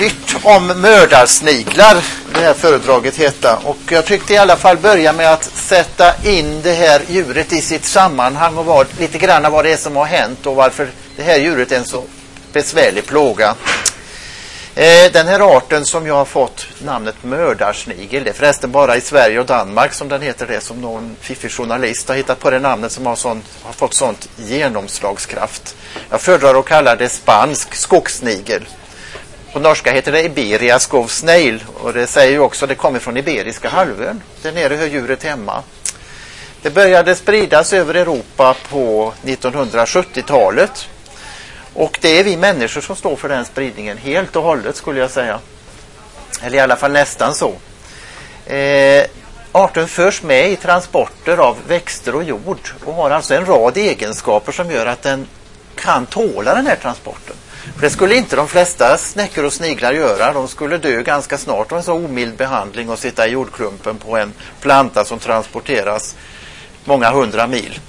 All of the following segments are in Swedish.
nytt om mördarsniglar, det här föredraget heta. Och jag tyckte i alla fall börja med att sätta in det här djuret i sitt sammanhang och vad, lite grann vad det är som har hänt och varför det här djuret är en så besvärlig plåga. Eh, den här arten som jag har fått namnet mördarsnigel, det är förresten bara i Sverige och Danmark som den heter det, som någon fiffig journalist har hittat på det namnet som har, sånt, har fått sånt genomslagskraft. Jag föredrar att kalla det spansk skogssnigel. På norska heter det Iberia skov snail och det säger ju också att det kommer från Iberiska halvön. Där nere hör djuret hemma. Det började spridas över Europa på 1970-talet och det är vi människor som står för den spridningen helt och hållet skulle jag säga. Eller i alla fall nästan så. Eh, arten förs med i transporter av växter och jord och har alltså en rad egenskaper som gör att den kan tåla den här transporten. För det skulle inte de flesta snäckor och sniglar göra. De skulle dö ganska snart av en så omild behandling och sitta i jordklumpen på en planta som transporteras många hundra mil.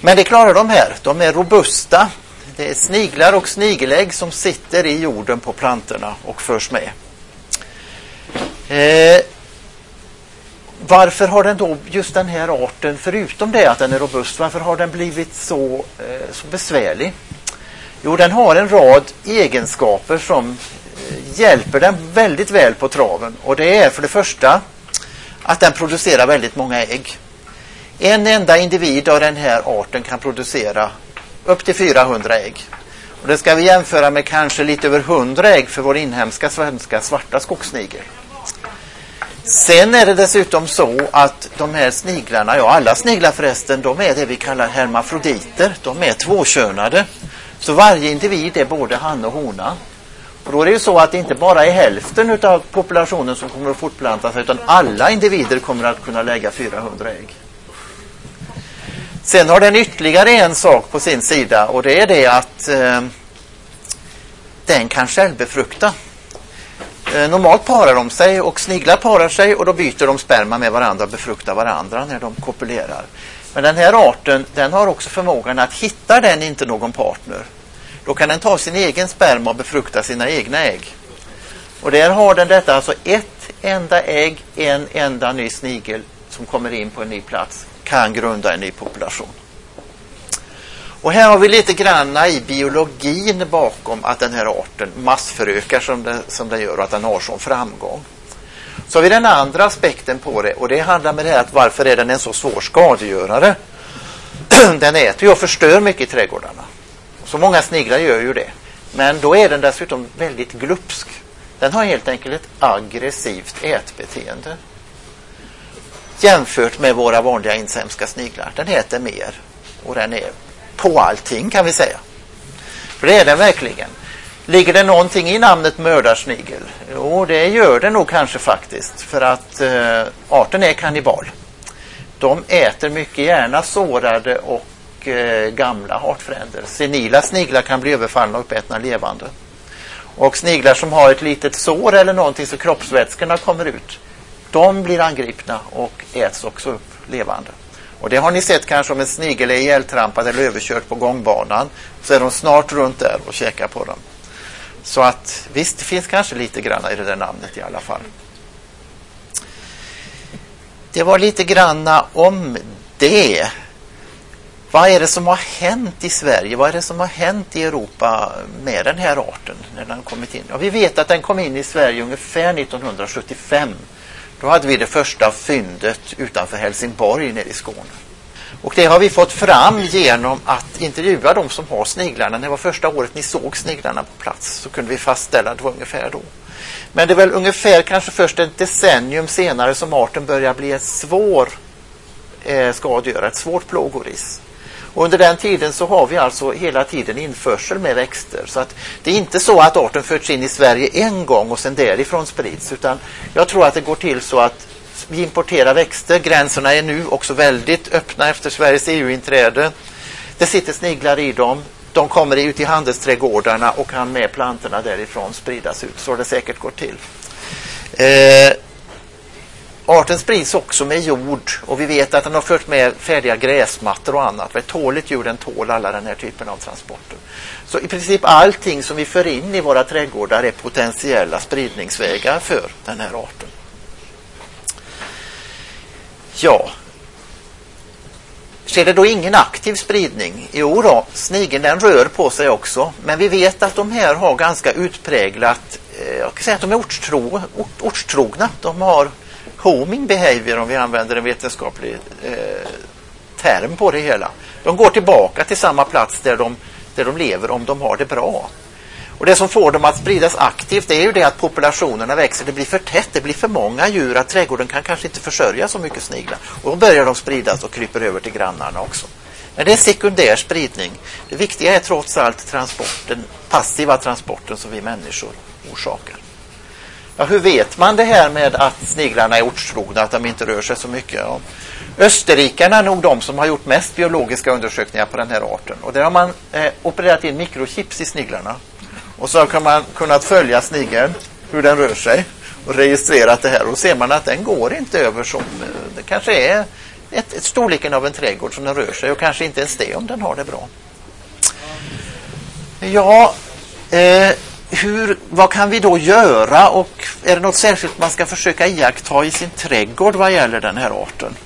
Men det klarar de här. De är robusta. Det är sniglar och snigelägg som sitter i jorden på plantorna och förs med. Eh, varför har den då just den här arten, förutom det att den är robust, varför har den blivit så, eh, så besvärlig? Jo, den har en rad egenskaper som eh, hjälper den väldigt väl på traven. Och det är för det första att den producerar väldigt många ägg. En enda individ av den här arten kan producera upp till 400 ägg. Och det ska vi jämföra med kanske lite över 100 ägg för vår inhemska svenska svarta skogssnigel. Sen är det dessutom så att de här sniglarna, ja alla sniglar förresten, de är det vi kallar hermafroditer. De är tvåkönade. Så varje individ är både han och hona. Och då är det ju så att det inte bara är hälften av populationen som kommer att fortplanta sig utan alla individer kommer att kunna lägga 400 ägg. Sen har den ytterligare en sak på sin sida och det är det att eh, den kan självbefrukta. Eh, normalt parar de sig och sniglar parar sig och då byter de sperma med varandra och befruktar varandra när de kopulerar. Men den här arten den har också förmågan att hitta den inte någon partner då kan den ta sin egen sperma och befrukta sina egna ägg. Och där har den detta, alltså ett enda ägg, en enda ny snigel som kommer in på en ny plats kan grunda en ny population. Och här har vi lite granna i biologin bakom att den här arten massförökar som den, som den gör och att den har sån framgång. Så har vi den andra aspekten på det och det handlar med det här att varför är den en så svår skadegörare? den äter ju och förstör mycket i trädgårdarna. Så många sniglar gör ju det. Men då är den dessutom väldigt glupsk. Den har helt enkelt ett aggressivt ätbeteende jämfört med våra vanliga inhemska sniglar. Den äter mer och den är på allting kan vi säga. För det är den verkligen. Ligger det någonting i namnet mördarsnigel? Jo, det gör det nog kanske faktiskt. För att eh, arten är kannibal. De äter mycket gärna sårade och eh, gamla artfränder. Senila sniglar kan bli överfallna och uppätna levande. Och sniglar som har ett litet sår eller någonting så kroppsvätskorna kommer ut de blir angripna och äts också upp levande. Och det har ni sett kanske om en snigel är ihjältrampad eller överkörd på gångbanan så är de snart runt där och käkar på dem. Så att visst, det finns kanske lite granna i det där namnet i alla fall. Det var lite granna om det. Vad är det som har hänt i Sverige? Vad är det som har hänt i Europa med den här arten när den kommit in? Ja, vi vet att den kom in i Sverige ungefär 1975 då hade vi det första fyndet utanför Helsingborg nere i Skåne. Och det har vi fått fram genom att intervjua de som har sniglarna. Det var första året ni såg sniglarna på plats så kunde vi fastställa att det var ungefär då. Men det är väl ungefär kanske först ett decennium senare som arten börjar bli ett svår eh, skadegörare, ett svårt plågoris. Och under den tiden så har vi alltså hela tiden införsel med växter. Så att det är inte så att arten förts in i Sverige en gång och sen därifrån sprids. Utan jag tror att det går till så att vi importerar växter. Gränserna är nu också väldigt öppna efter Sveriges EU-inträde. Det sitter sniglar i dem. De kommer ut i handelsträdgårdarna och kan med plantorna därifrån spridas ut. Så har det säkert gått till. Eh, arten sprids också med jord och vi vet att den har fört med färdiga gräsmattor och annat. Ett tåligt djur den tål alla den här typen av transporter. Så i princip allting som vi för in i våra trädgårdar är potentiella spridningsvägar för den här arten. Ja, Sker det då ingen aktiv spridning? Jo då, snigeln den rör på sig också. Men vi vet att de här har ganska utpräglat, eh, jag kan säga att de är ortstro, ort, ortstrogna. De har homing behavior om vi använder en vetenskaplig eh, term på det hela. De går tillbaka till samma plats där de, där de lever om de har det bra. Och Det som får dem att spridas aktivt är ju det att populationerna växer. Det blir för tätt, det blir för många djur att trädgården kan kanske inte försörja så mycket sniglar. Och då börjar de spridas och kryper över till grannarna också. Men det är sekundär spridning. Det viktiga är trots allt transporten, passiva transporten som vi människor orsakar. Ja, hur vet man det här med att sniglarna är ortstrogna, att de inte rör sig så mycket? Ja. Österrikarna är nog de som har gjort mest biologiska undersökningar på den här arten. Och där har man eh, opererat in mikrochips i sniglarna. Och så har man kunnat följa snigeln, hur den rör sig och registrerat det här. Och ser man att den går inte över som, eh, det kanske är ett, ett storleken av en trädgård som den rör sig och kanske inte ens det om den har det bra. Ja, eh, hur, vad kan vi då göra och är det något särskilt man ska försöka iaktta i sin trädgård vad gäller den här arten?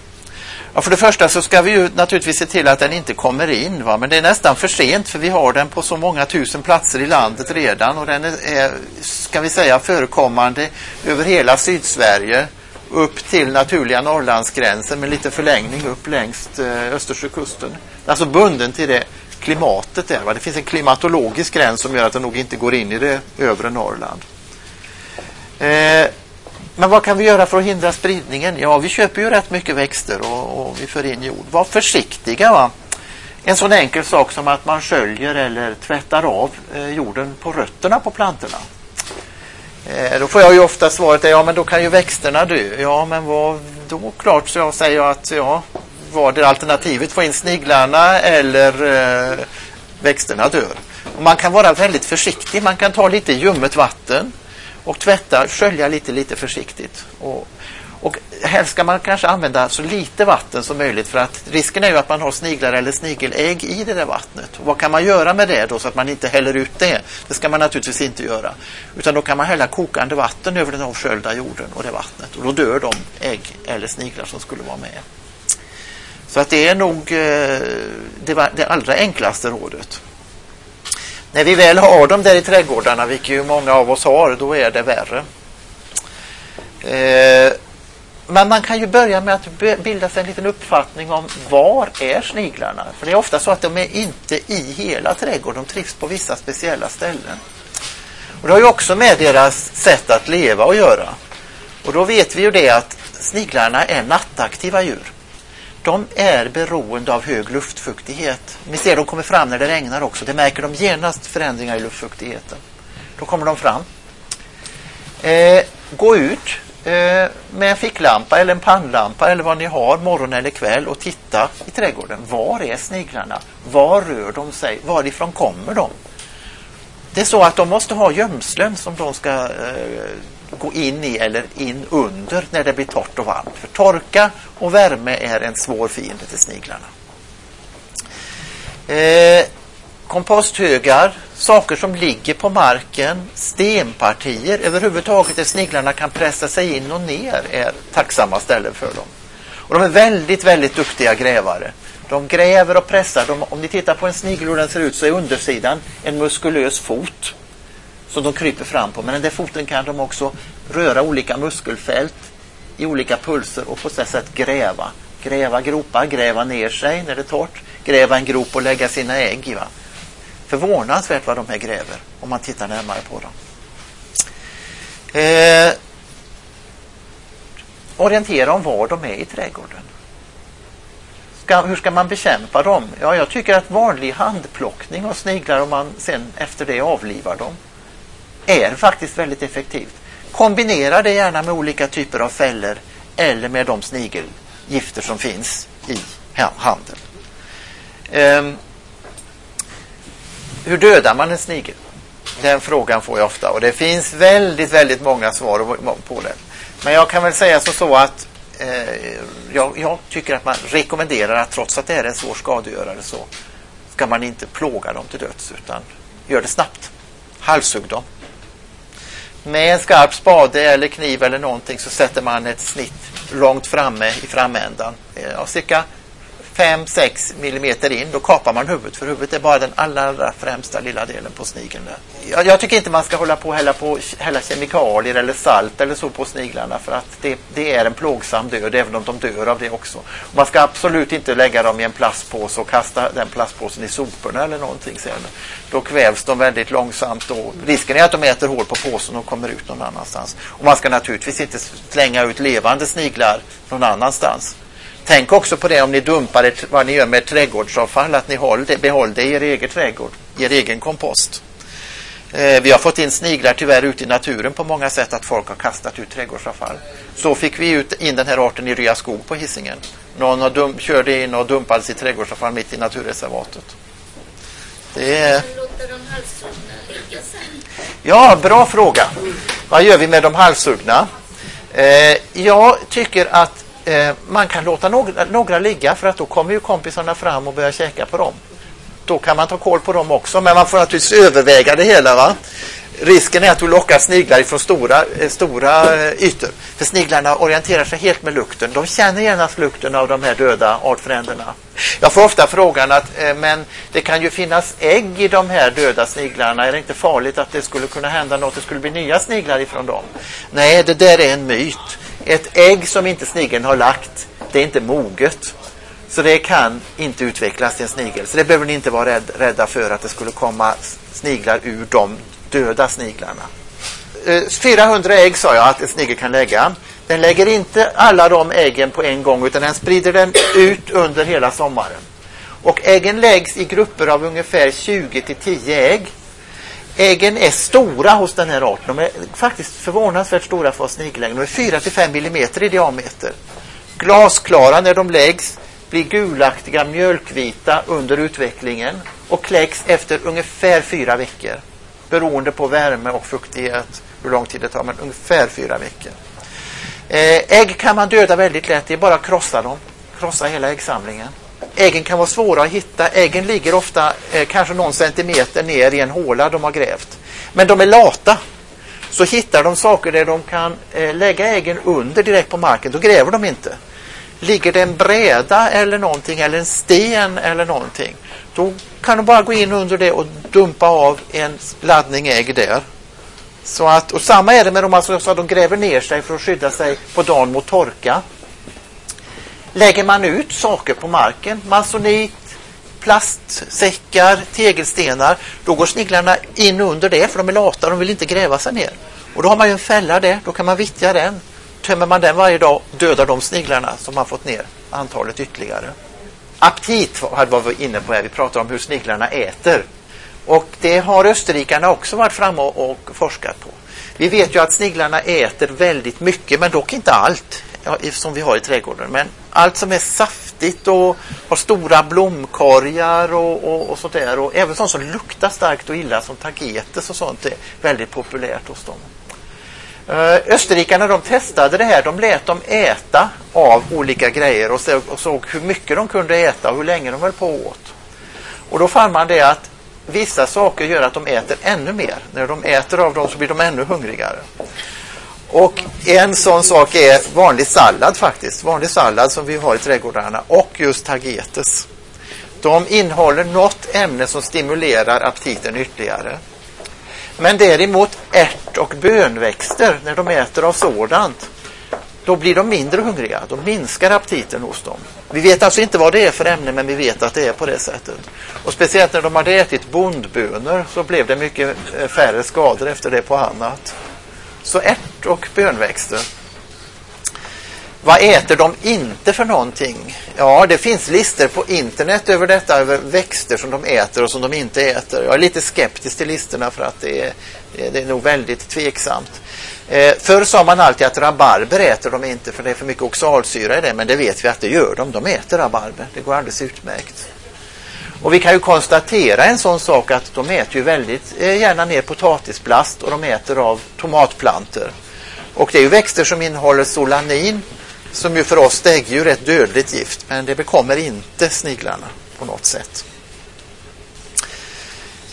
Ja, för det första så ska vi ju naturligtvis se till att den inte kommer in. Va? Men det är nästan för sent för vi har den på så många tusen platser i landet redan och den är, ska vi säga, förekommande över hela Sydsverige upp till naturliga Norrlandsgränsen med lite förlängning upp längs eh, Östersjökusten. Alltså bunden till det klimatet där. Va? Det finns en klimatologisk gräns som gör att den nog inte går in i det övre Norrland. Eh, men vad kan vi göra för att hindra spridningen? Ja, vi köper ju rätt mycket växter och, och vi för in jord. Var försiktiga. Va? En sån enkel sak som att man sköljer eller tvättar av eh, jorden på rötterna på plantorna. Eh, då får jag ju ofta svaret ja men då kan ju växterna dö. Ja men vad då? Klart så jag säger att ja, var det alternativet få in sniglarna eller eh, växterna dör. Och man kan vara väldigt försiktig. Man kan ta lite ljummet vatten och tvätta, skölja lite, lite försiktigt. Och, och helst ska man kanske använda så lite vatten som möjligt för att risken är ju att man har sniglar eller snigelägg i det där vattnet. Och vad kan man göra med det då så att man inte häller ut det? Det ska man naturligtvis inte göra. Utan då kan man hälla kokande vatten över den avsköljda jorden och det vattnet. Och då dör de ägg eller sniglar som skulle vara med. Så att det är nog eh, det allra enklaste rådet. När vi väl har dem där i trädgårdarna, vilket ju många av oss har, då är det värre. Eh, men man kan ju börja med att bilda sig en liten uppfattning om var är sniglarna? För det är ofta så att de är inte i hela trädgården, de trivs på vissa speciella ställen. Och Det har ju också med deras sätt att leva att göra. Och då vet vi ju det att sniglarna är nattaktiva djur de är beroende av hög luftfuktighet. Ni ser de kommer fram när det regnar också. Det märker de genast förändringar i luftfuktigheten. Då kommer de fram. Eh, gå ut eh, med en ficklampa eller en pannlampa eller vad ni har morgon eller kväll och titta i trädgården. Var är sniglarna? Var rör de sig? Varifrån kommer de? Det är så att de måste ha gömslen som de ska eh, gå in i eller in under när det blir torrt och varmt. För torka och värme är en svår fiende till sniglarna. Eh, komposthögar, saker som ligger på marken, stenpartier, överhuvudtaget där sniglarna kan pressa sig in och ner är tacksamma ställen för dem. Och de är väldigt, väldigt duktiga grävare. De gräver och pressar. De, om ni tittar på en snigel hur den ser ut så är undersidan en muskulös fot som de kryper fram på. Men den där foten kan de också röra olika muskelfält i olika pulser och på så sätt gräva. Gräva gropar, gräva ner sig när det är torrt, gräva en grop och lägga sina ägg i. Va? Förvånansvärt vad de här gräver om man tittar närmare på dem. Eh, orientera om var de är i trädgården. Ska, hur ska man bekämpa dem? Ja, jag tycker att vanlig handplockning av sniglar om man sen efter det avlivar dem är faktiskt väldigt effektivt. Kombinera det gärna med olika typer av fällor eller med de snigelgifter som finns i handeln. Um, hur dödar man en snigel? Den frågan får jag ofta och det finns väldigt, väldigt många svar på det. Men jag kan väl säga så, så att eh, jag, jag, tycker att man rekommenderar att trots att det är en svår skadegörare så ska man inte plåga dem till döds utan gör det snabbt. Halshugg dem. Med en skarp spade eller kniv eller någonting så sätter man ett snitt långt framme i framändan. Eh, ja, cirka 5-6 millimeter in, då kapar man huvudet. För huvudet är bara den allra, allra främsta lilla delen på snigeln. Jag, jag, tycker inte man ska hålla på och hälla, på, hälla kemikalier eller salt eller så på sniglarna. För att det, det, är en plågsam död, även om de dör av det också. Man ska absolut inte lägga dem i en plastpåse och kasta den plastpåsen i soporna eller någonting sen. Då kvävs de väldigt långsamt och risken är att de äter hål på påsen och kommer ut någon annanstans. Och man ska naturligtvis inte slänga ut levande sniglar någon annanstans. Tänk också på det om ni dumpar ett, vad ni gör med trädgårdsavfall, att ni håll det, behåll det i er egen trädgård, i er egen kompost. Eh, vi har fått in sniglar tyvärr ute i naturen på många sätt att folk har kastat ut trädgårdsavfall. Så fick vi ut in den här arten i Rya skog på Hisingen. Någon har dum, körde in och dumpade sitt trädgårdsavfall mitt i naturreservatet. Det är... Ja, bra fråga. Vad gör vi med de halshuggna? Eh, jag tycker att eh, man kan låta några, några ligga för att då kommer ju kompisarna fram och börjar käka på dem. Då kan man ta koll på dem också, men man får naturligtvis överväga det hela. Va? Risken är att du lockar sniglar från stora, eh, stora eh, ytor. För sniglarna orienterar sig helt med lukten. De känner genast lukten av de här döda artfränderna. Jag får ofta frågan att eh, men det kan ju finnas ägg i de här döda sniglarna. Är det inte farligt att det skulle kunna hända något? Det skulle bli nya sniglar ifrån dem. Nej, det där är en myt. Ett ägg som inte snigeln har lagt, det är inte moget. Så det kan inte utvecklas till en snigel. Så det behöver ni inte vara rädda för att det skulle komma sniglar ur de döda sniglarna. Eh, 400 ägg sa jag att en snigel kan lägga. Den lägger inte alla de äggen på en gång utan den sprider den ut under hela sommaren. Och äggen läggs i grupper av ungefär 20 till 10 ägg. Äggen är stora hos den här arten. De är faktiskt förvånansvärt stora för snigelägg. De är 4 till 5 millimeter i diameter. Glasklara när de läggs, blir gulaktiga mjölkvita under utvecklingen och kläcks efter ungefär fyra veckor. Beroende på värme och fuktighet, hur lång tid det tar, men ungefär fyra veckor. Eh, ägg kan man döda väldigt lätt, det är bara att krossa dem. Krossa hela äggsamlingen. Äggen kan vara svåra att hitta. Äggen ligger ofta eh, kanske någon centimeter ner i en håla de har grävt. Men de är lata. Så hittar de saker där de kan eh, lägga äggen under direkt på marken, då gräver de inte. Ligger det en bräda eller någonting eller en sten eller någonting, då kan de bara gå in under det och dumpa av en laddning ägg där. Så att, och samma är det med dem, alltså, så att de gräver ner sig för att skydda sig på dagen mot torka. Lägger man ut saker på marken, masonit, plastsäckar, tegelstenar, då går sniglarna in under det för de är lata, de vill inte gräva sig ner. Och då har man ju en fälla där, då kan man vittja den. Tömmer man den varje dag dödar de sniglarna som man fått ner antalet ytterligare. Aptit var vi inne på här, vi pratar om hur sniglarna äter. Och det har österrikarna också varit framme och forskat på. Vi vet ju att sniglarna äter väldigt mycket, men dock inte allt som vi har i trädgården. Men allt som är saftigt och har stora blomkorgar och, och, och sånt där. Och även sånt som luktar starkt och illa som tagetes och sånt är väldigt populärt hos dem. Eh, Österrikarna de testade det här. De lät dem äta av olika grejer och såg, och såg hur mycket de kunde äta och hur länge de höll på åt. Och då fann man det att vissa saker gör att de äter ännu mer. När de äter av dem så blir de ännu hungrigare. Och en sån sak är vanlig sallad faktiskt. Vanlig sallad som vi har i trädgårdarna och just tagetes. De innehåller något ämne som stimulerar aptiten ytterligare. Men däremot ärt och bönväxter, när de äter av sådant, då blir de mindre hungriga. Då minskar aptiten hos dem. Vi vet alltså inte vad det är för ämne, men vi vet att det är på det sättet. Och speciellt när de hade ätit bondbönor så blev det mycket eh, färre skador efter det på annat. Så ärt och bönväxter. Vad äter de inte för någonting? Ja, det finns listor på internet över detta, över växter som de äter och som de inte äter. Jag är lite skeptisk till listorna för att det är, det är nog väldigt tveksamt. Eh, förr sa man alltid att rabarber äter de inte för det är för mycket oxalsyra i det, men det vet vi att det gör de. De äter rabarber, det går alldeles utmärkt. Och vi kan ju konstatera en sån sak att de äter ju väldigt eh, gärna ner potatisblast och de äter av tomatplanter. Och det är ju växter som innehåller solanin som ju för oss däggdjur är ett dödligt gift men det bekommer inte sniglarna på något sätt.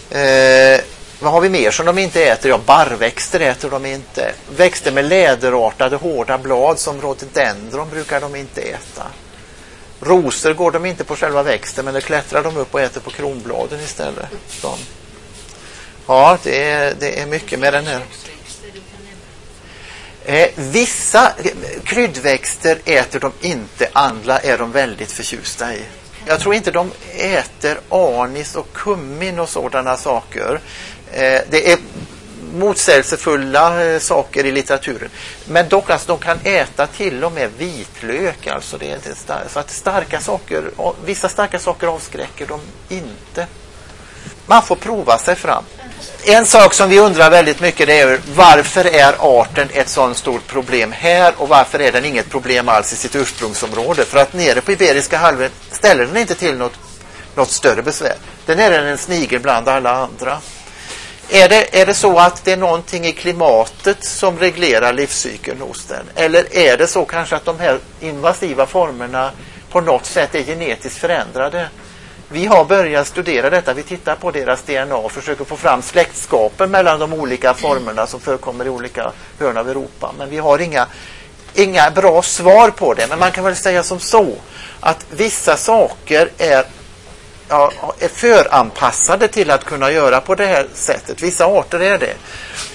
Eh, vad har vi mer som de inte äter? Ja, barrväxter äter de inte. Växter med läderartade hårda blad som rhododendron brukar de inte äta. Rosor går de inte på själva växten men det klättrar de upp och äter på kronbladen istället. De. Ja, det är, det är mycket med den här. Eh, vissa kryddväxter äter de inte, andra är de väldigt förtjusta i. Jag tror inte de äter anis och kummin och sådana saker. Eh, det är motsägelsefulla eh, saker i litteraturen. Men dock, alltså, de kan äta till och med vitlök. Alltså det är inte stark, så att starka saker, vissa starka saker avskräcker dem inte. Man får prova sig fram. En sak som vi undrar väldigt mycket det är varför är arten ett sådant stort problem här och varför är den inget problem alls i sitt ursprungsområde? För att nere på Iberiska halvön ställer den inte till något, något större besvär. Den är en snigel bland alla andra. Är det, är det så att det är någonting i klimatet som reglerar livscykeln hos den? Eller är det så kanske att de här invasiva formerna på något sätt är genetiskt förändrade? Vi har börjat studera detta. Vi tittar på deras DNA och försöker få fram släktskapen mellan de olika formerna som förekommer i olika hörn av Europa. Men vi har inga, inga bra svar på det. Men man kan väl säga som så att vissa saker är, ja, är föranpassade till att kunna göra på det här sättet. Vissa arter är det.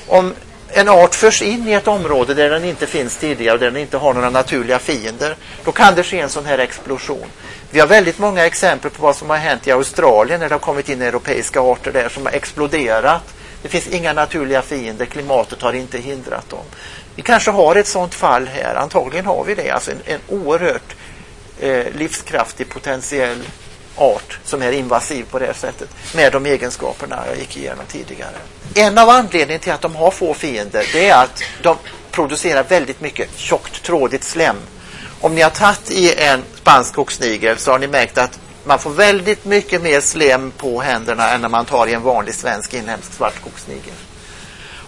Om en art förs in i ett område där den inte finns tidigare och där den inte har några naturliga fiender, då kan det ske en sån här explosion. Vi har väldigt många exempel på vad som har hänt i Australien när det har kommit in europeiska arter där som har exploderat. Det finns inga naturliga fiender, klimatet har inte hindrat dem. Vi kanske har ett sådant fall här, antagligen har vi det, alltså en, en oerhört eh, livskraftig potentiell art som är invasiv på det sättet med de egenskaperna jag gick igenom tidigare. En av anledningarna till att de har få fiender det är att de producerar väldigt mycket tjockt trådigt slem om ni har tagit i en spansk skogsnigel så har ni märkt att man får väldigt mycket mer slem på händerna än när man tar i en vanlig svensk inhemsk svart skogsnigel.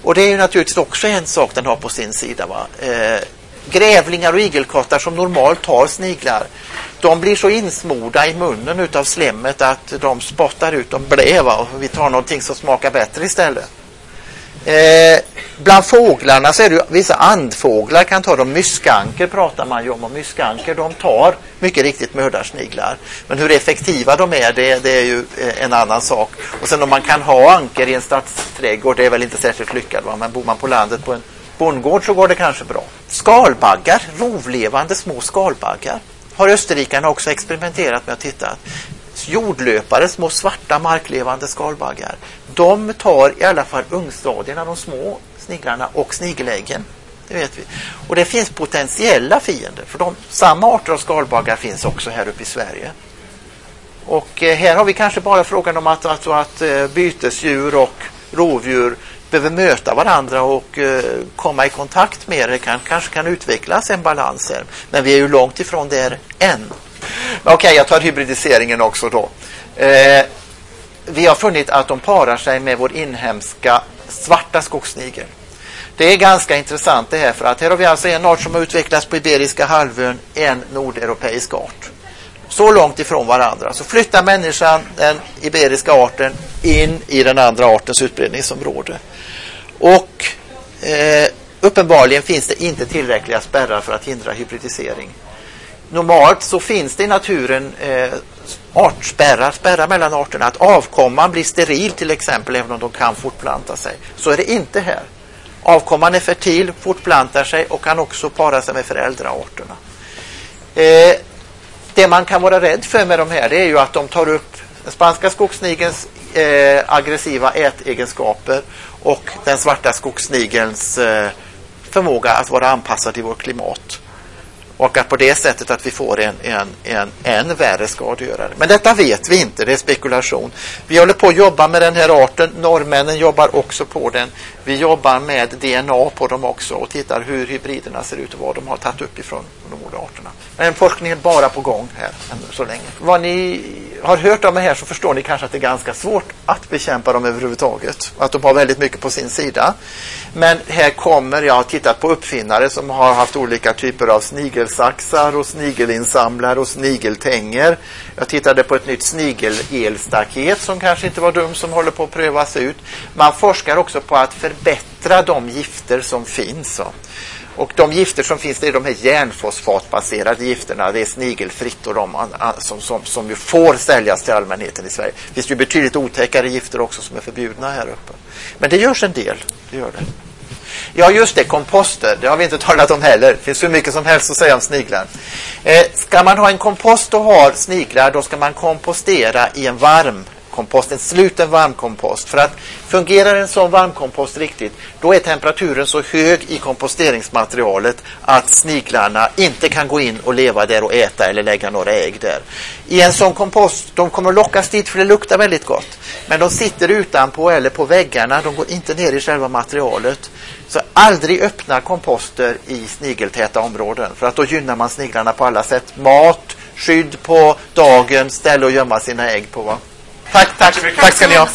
Och det är ju naturligtvis också en sak den har på sin sida. Va? Eh, grävlingar och igelkottar som normalt tar sniglar de blir så insmorda i munnen utav slemmet att de spottar ut dem blä och vi tar någonting som smakar bättre istället. Eh, bland fåglarna så är det vissa andfåglar kan ta dem. Myskanker pratar man ju om och myskanker de tar mycket riktigt mördarsniglar. Men hur effektiva de är det, det, är ju eh, en annan sak. Och sen om man kan ha anker i en stadsträdgård det är väl inte särskilt lyckat. Va? Men bor man på landet på en bondgård så går det kanske bra. Skalbaggar, rovlevande små skalbaggar har österrikarna också experimenterat med att titta jordlöpare, små svarta marklevande skalbaggar. De tar i alla fall ungstadierna, de små sniglarna och snigeläggen. Det vet vi. Och det finns potentiella fiender. För de, samma arter av skalbaggar finns också här uppe i Sverige. Och eh, här har vi kanske bara frågan om att, att, att eh, bytesdjur och rovdjur behöver möta varandra och eh, komma i kontakt med det. Kan, kanske kan utvecklas en balans här. Men vi är ju långt ifrån där än. Okej, okay, jag tar hybridiseringen också då. Eh, vi har funnit att de parar sig med vår inhemska svarta skogssnigel. Det är ganska intressant det här för att här har vi alltså en art som har utvecklats på Iberiska halvön, en nordeuropeisk art. Så långt ifrån varandra. Så flyttar människan den iberiska arten in i den andra artens utbredningsområde. Och eh, uppenbarligen finns det inte tillräckliga spärrar för att hindra hybridisering normalt så finns det i naturen eh, artspärrar, spärrar mellan arterna. Att avkomman blir steril till exempel, även om de kan fortplanta sig. Så är det inte här. Avkomman är fertil, fortplantar sig och kan också para sig med föräldraarterna. Eh, det man kan vara rädd för med de här det är ju att de tar upp den spanska skogssnigelns eh, aggressiva ätegenskaper och den svarta skogssnigelns eh, förmåga att vara anpassad till vårt klimat. Och att på det sättet att vi får en, en, en än värre skadegörare. Men detta vet vi inte, det är spekulation. Vi håller på att jobba med den här arten. Norrmännen jobbar också på den. Vi jobbar med DNA på dem också och tittar hur hybriderna ser ut och vad de har tagit upp ifrån de olika arterna. Men forskningen är bara på gång här än så länge. Vad ni har hört om det här så förstår ni kanske att det är ganska svårt att bekämpa dem överhuvudtaget. Att de har väldigt mycket på sin sida. Men här kommer, jag har tittat på uppfinnare som har haft olika typer av snigelsaxar och snigelinsamlare och snigeltänger. Jag tittade på ett nytt snigelelstaket som kanske inte var dumt som håller på att prövas ut. Man forskar också på att förbättra de gifter som finns. Och de gifter som finns det är de här järnfosfatbaserade gifterna. Det är snigelfritt och de som, som, som ju får säljas till allmänheten i Sverige. Det finns ju betydligt otäckare gifter också som är förbjudna här uppe. Men det görs en del. Det gör det. Ja, just det, komposter. Det har vi inte talat om heller. Det finns hur mycket som helst att säga om sniglar. Eh, ska man ha en kompost och ha sniglar, då ska man kompostera i en varm kompost, en sluten varmkompost. För att fungerar en sån varmkompost riktigt, då är temperaturen så hög i komposteringsmaterialet att sniglarna inte kan gå in och leva där och äta eller lägga några ägg där. I en sån kompost, de kommer lockas dit för det luktar väldigt gott. Men de sitter utanpå eller på väggarna, de går inte ner i själva materialet. Så aldrig öppna komposter i snigeltäta områden för att då gynnar man sniglarna på alla sätt. Mat, skydd på dagen, ställe att gömma sina ägg på. Va? Tack, tack, tack ska ni ha.